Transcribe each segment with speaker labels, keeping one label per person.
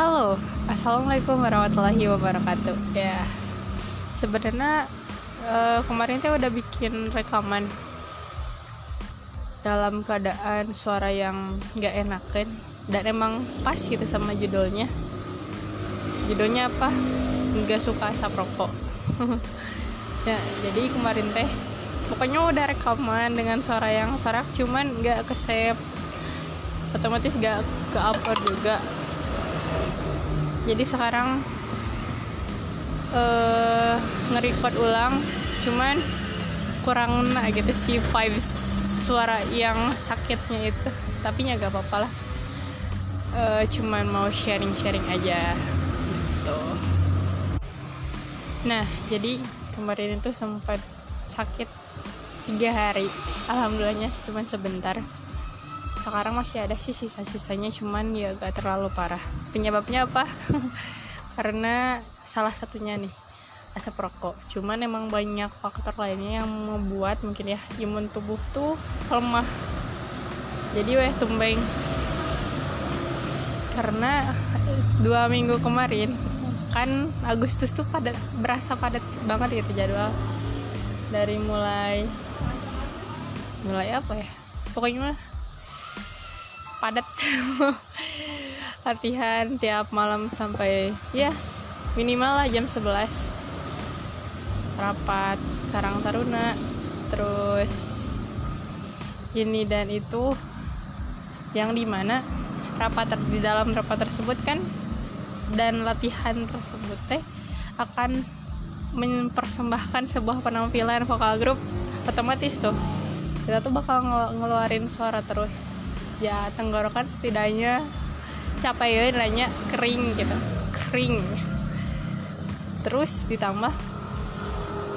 Speaker 1: Halo, assalamualaikum warahmatullahi wabarakatuh. Ya, sebenarnya uh, kemarin tuh udah bikin rekaman dalam keadaan suara yang nggak enakan dan emang pas gitu sama judulnya. Judulnya apa? Nggak suka asap rokok. ya, jadi kemarin teh pokoknya udah rekaman dengan suara yang serak, cuman nggak ke save otomatis gak ke upload juga jadi sekarang uh, nge-record ulang cuman kurang nah gitu sih vibes suara yang sakitnya itu. Tapi ya gak apa-apa lah. Uh, cuman mau sharing-sharing aja gitu. Nah jadi kemarin itu sempat sakit tiga hari. Alhamdulillahnya cuman sebentar sekarang masih ada sih sisa-sisanya cuman ya gak terlalu parah. Penyebabnya apa? Karena salah satunya nih asap rokok. Cuman emang banyak faktor lainnya yang membuat mungkin ya imun tubuh tuh lemah. Jadi weh tumbeng. Karena dua minggu kemarin kan Agustus tuh padat berasa padat banget gitu jadwal. Dari mulai mulai apa ya? Pokoknya padat. Latihan tiap malam sampai ya minimal lah jam 11 rapat Karang Taruna terus ini dan itu. Yang di mana rapat di dalam rapat tersebut kan dan latihan tersebut teh akan mempersembahkan sebuah penampilan vokal grup otomatis tuh. Kita tuh bakal ngeluarin suara terus ya tenggorokan setidaknya capai ya nanya kering gitu. Kering. Terus ditambah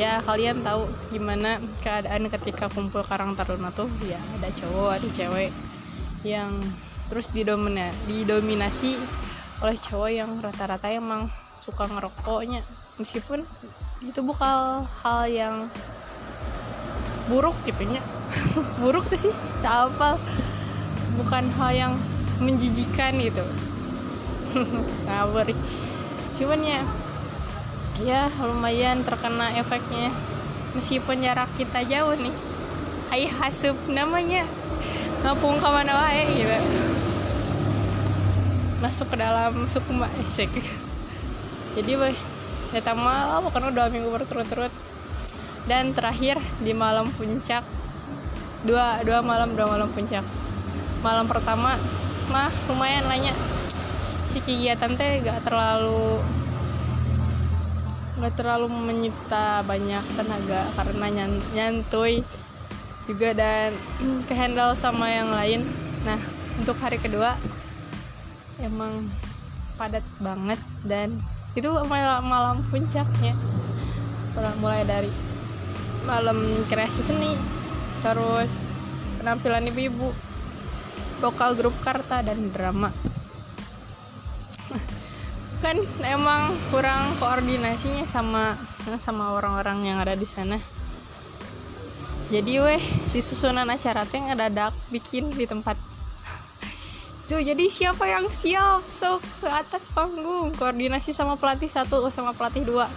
Speaker 1: ya kalian tahu gimana keadaan ketika kumpul karang taruna tuh? Ya ada cowok ada cewek yang terus didomina, didominasi oleh cowok yang rata-rata emang suka ngerokoknya. Meskipun itu bukan hal yang buruk gitu nya buruk tuh sih tak apa bukan hal yang menjijikan gitu. Ngawur. Cuman ya ya lumayan terkena efeknya. Meskipun jarak kita jauh nih. Hai hasup namanya. Ngapung ke mana wae gitu. Masuk ke dalam suku esek jadi boy ya tamal bukan udah minggu berturut-turut. Dan terakhir di malam puncak. Dua dua malam dua malam puncak malam pertama mah lumayan nanya si kegiatan teh gak terlalu gak terlalu menyita banyak tenaga karena nyantuy juga dan ke handle sama yang lain. Nah untuk hari kedua emang padat banget dan itu malam, malam puncaknya. Mulai dari malam kreasi seni terus penampilan ibu-ibu vokal grup Karta dan drama. Kan emang kurang koordinasinya sama sama orang-orang yang ada di sana. Jadi weh si susunan acara teh dak bikin di tempat. Cuy, jadi siapa yang siap? So ke atas panggung. Koordinasi sama pelatih satu sama pelatih dua.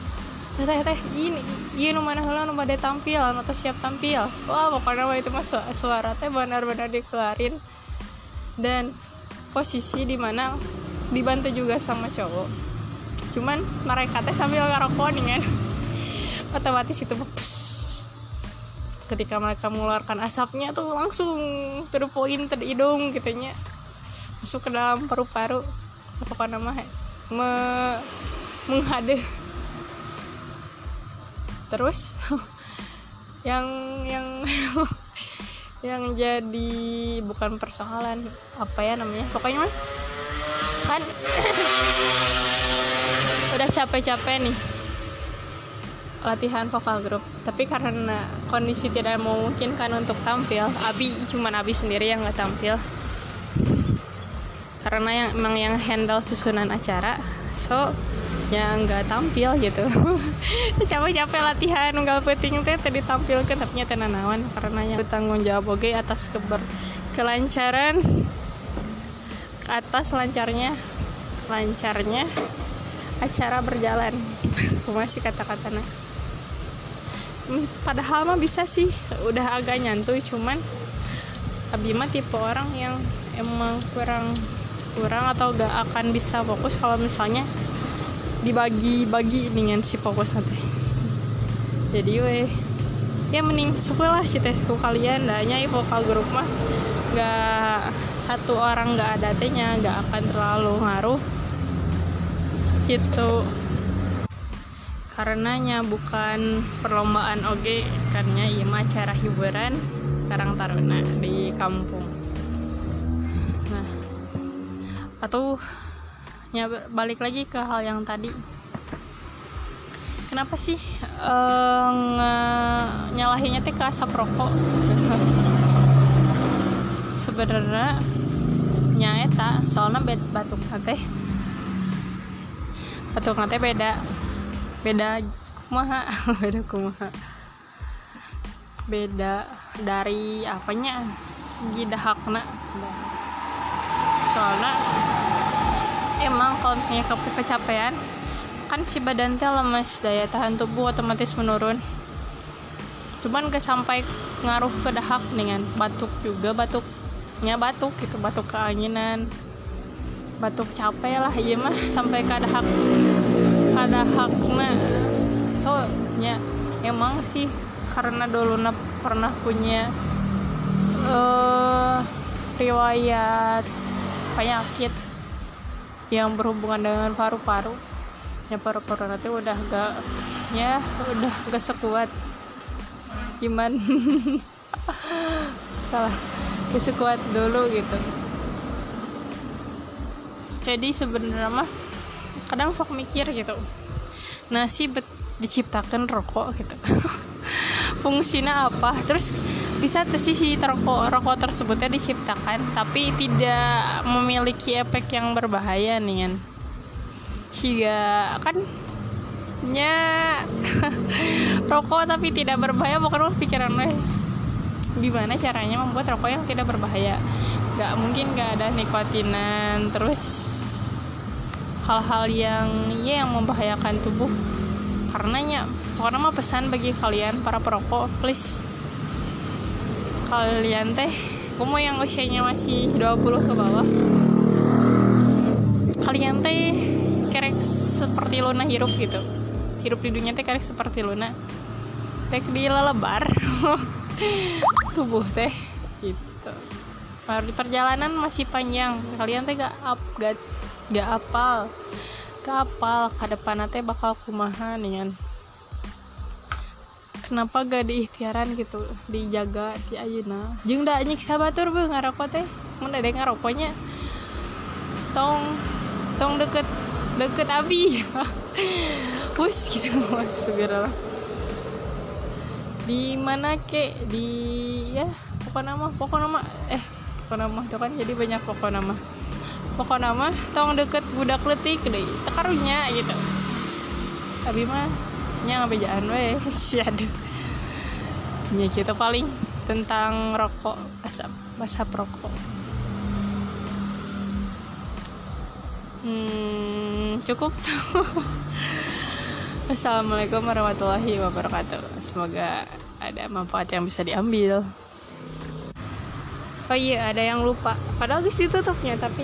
Speaker 1: Teh teh ini iya nu mana heula nu bade tampil atau siap tampil. Wah pokoknya itu mah suara teh benar-benar dikeluarin dan posisi di mana dibantu juga sama cowok. Cuman mereka teh sambil ngerokok nih kan. Otomatis itu pus, ketika mereka mengeluarkan asapnya tuh langsung to the point to the hidung gitunya masuk ke dalam paru-paru. Apa nama me menghade terus yang yang yang jadi bukan persoalan apa ya namanya pokoknya mah kan udah capek-capek nih latihan vokal grup. Tapi karena kondisi tidak memungkinkan untuk tampil Abi cuman Abi sendiri yang nggak tampil. Karena yang emang yang handle susunan acara so yang nggak tampil gitu. Capek-capek latihan nggak penting teh tadi tampilkan tapi nyata nanawan karena yang bertanggung jawab oke atas keber kelancaran atas lancarnya lancarnya acara berjalan. Masih kata-katanya padahal mah bisa sih udah agak nyantuy cuman Abima tipe orang yang emang kurang kurang atau gak akan bisa fokus kalau misalnya dibagi-bagi dengan si fokus nanti jadi weh ya mending suka lah sih teh kalian. Dahnya vokal grup mah. Gak satu orang gak ada tehnya gak akan terlalu ngaruh. Gitu. Karenanya bukan perlombaan oge karena iya mah acara hiburan Karang Taruna di kampung. Nah atau ya balik lagi ke hal yang tadi. Kenapa sih uh, teh ke asap rokok? Sebenarnya nyaeta soalnya bed batuk nate batuk nate beda beda kumaha? Beda kumaha? Beda dari apanya? Segi dahakna. Soalnya emang kalau misalnya ke kecapean kan si badan teh lemes daya tahan tubuh otomatis menurun. Cuman gak sampai ngaruh ke dahak dengan batuk juga batuknya batuk gitu batuk keanginan batuk capek lah iya mah sampai ke dahak. Ke dahakna so ya emang sih karena dulu pernah punya uh, riwayat penyakit yang berhubungan dengan paru-paru. Ya paru-paru nanti udah gak ya udah gak sekuat. Iman salah gak sekuat dulu gitu. Jadi sebenarnya mah kadang sok mikir gitu. Nasi diciptakan rokok gitu fungsinya apa. Terus bisa sih rokok rokok tersebutnya diciptakan tapi tidak memiliki efek yang berbahaya nih kan. Jika kan nya rokok tapi tidak berbahaya bukan pikiran lo gimana caranya membuat rokok yang tidak berbahaya? Nggak mungkin nggak ada nikotinan terus hal-hal yang ya yang membahayakan tubuh. Karenanya pokoknya mah pesan bagi kalian para perokok please. Kalian teh kamu yang usianya masih 20 ke bawah. Kalian teh kerek seperti Luna hirup gitu. Hirup di dunia teh kerek seperti Luna. Teh di lebar tubuh teh gitu. Baru di perjalanan masih panjang. Kalian teh gak up gak gak apal. Kapal ke depan nanti bakal kumaha dengan kenapa gak diikhtiaran gitu? Dijaga di ayuna jeng dak nyiksa batur bu ngarokok teh. Mun ada ngarokoknya. Tong tong deket deket abi. Bus gitu. Mas segera di mana ke? Di ya pokok nama pokok nama eh pokok nama itu kan jadi banyak pokok nama pokok nama tong deket budak letik deh. Tekarunya gitu. Tapi mah nya ngabejaan we si ada nya kita paling tentang rokok asap asap rokok. Hmm, cukup. Assalamualaikum warahmatullahi wabarakatuh. Semoga ada manfaat yang bisa diambil. Oh iya ada yang lupa. Padahal guys ditutupnya tapi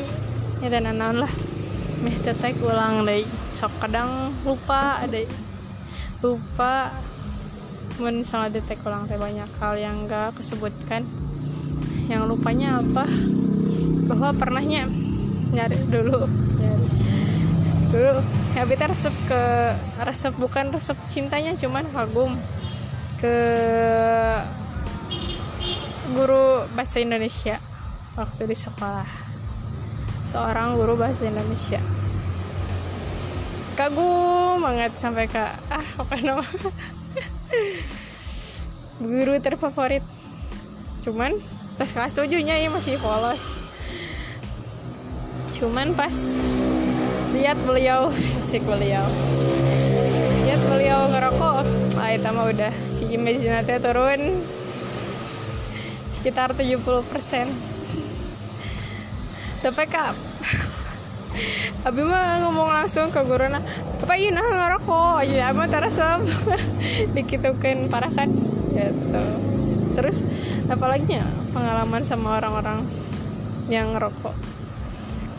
Speaker 1: ya dan naon lah. Meh tetek ulang deh. Sok kadang lupa ada lupa. Men misalnya detek ulang teh banyak hal yang gak kesebutkan. Yang lupanya apa? Bahwa pernahnya nyari dulu. Nyari. Dulu ya kita resep ke resep bukan resep cintanya cuman kagum ke guru bahasa Indonesia waktu di sekolah. Seorang guru bahasa Indonesia kagum banget sampai ke ah apa nama? Guru terfavorit. Cuman pas kelas tujuhnya ya masih polos. Cuman pas lihat beliau si beliau. Lihat beliau ngerokok ah itu mah udah si image turun sekitar 70% TPK Abi mah ngomong langsung ke guruna apa iya nah ngerokok? Ya mah terasa dikitukan parah kan? Gitu. Terus apalagi ya pengalaman sama orang-orang yang ngerokok?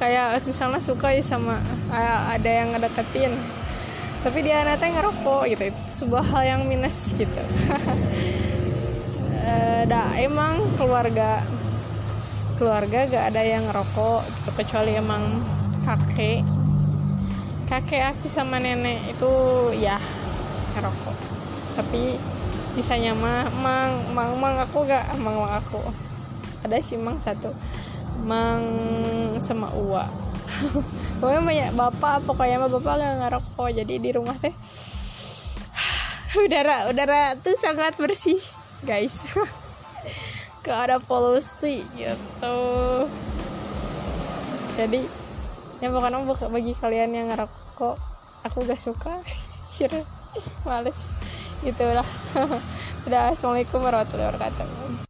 Speaker 1: Kayak misalnya suka ya sama ada yang ngedeketin tapi dia nanti ngerokok gitu. Itu sebuah hal yang minus gitu. E, emang keluarga keluarga gak ada yang ngerokok gitu. Kecuali emang kakek. Kakek aki sama nenek itu ya ngerokok. Tapi bisanya mah mang mang mang aku gak mang mang aku. Ada sih mang satu. Mang sama uwa. Pokoknya banyak bapak pokoknya mah bapak gak ngerokok. Jadi di rumah teh udara udara tuh sangat bersih guys. Gak ada polusi gitu. Jadi ya pokoknya bagi kalian yang ngerokok aku gak suka. Sih males. Gitulah udah assalamualaikum warahmatullahi wabarakatuh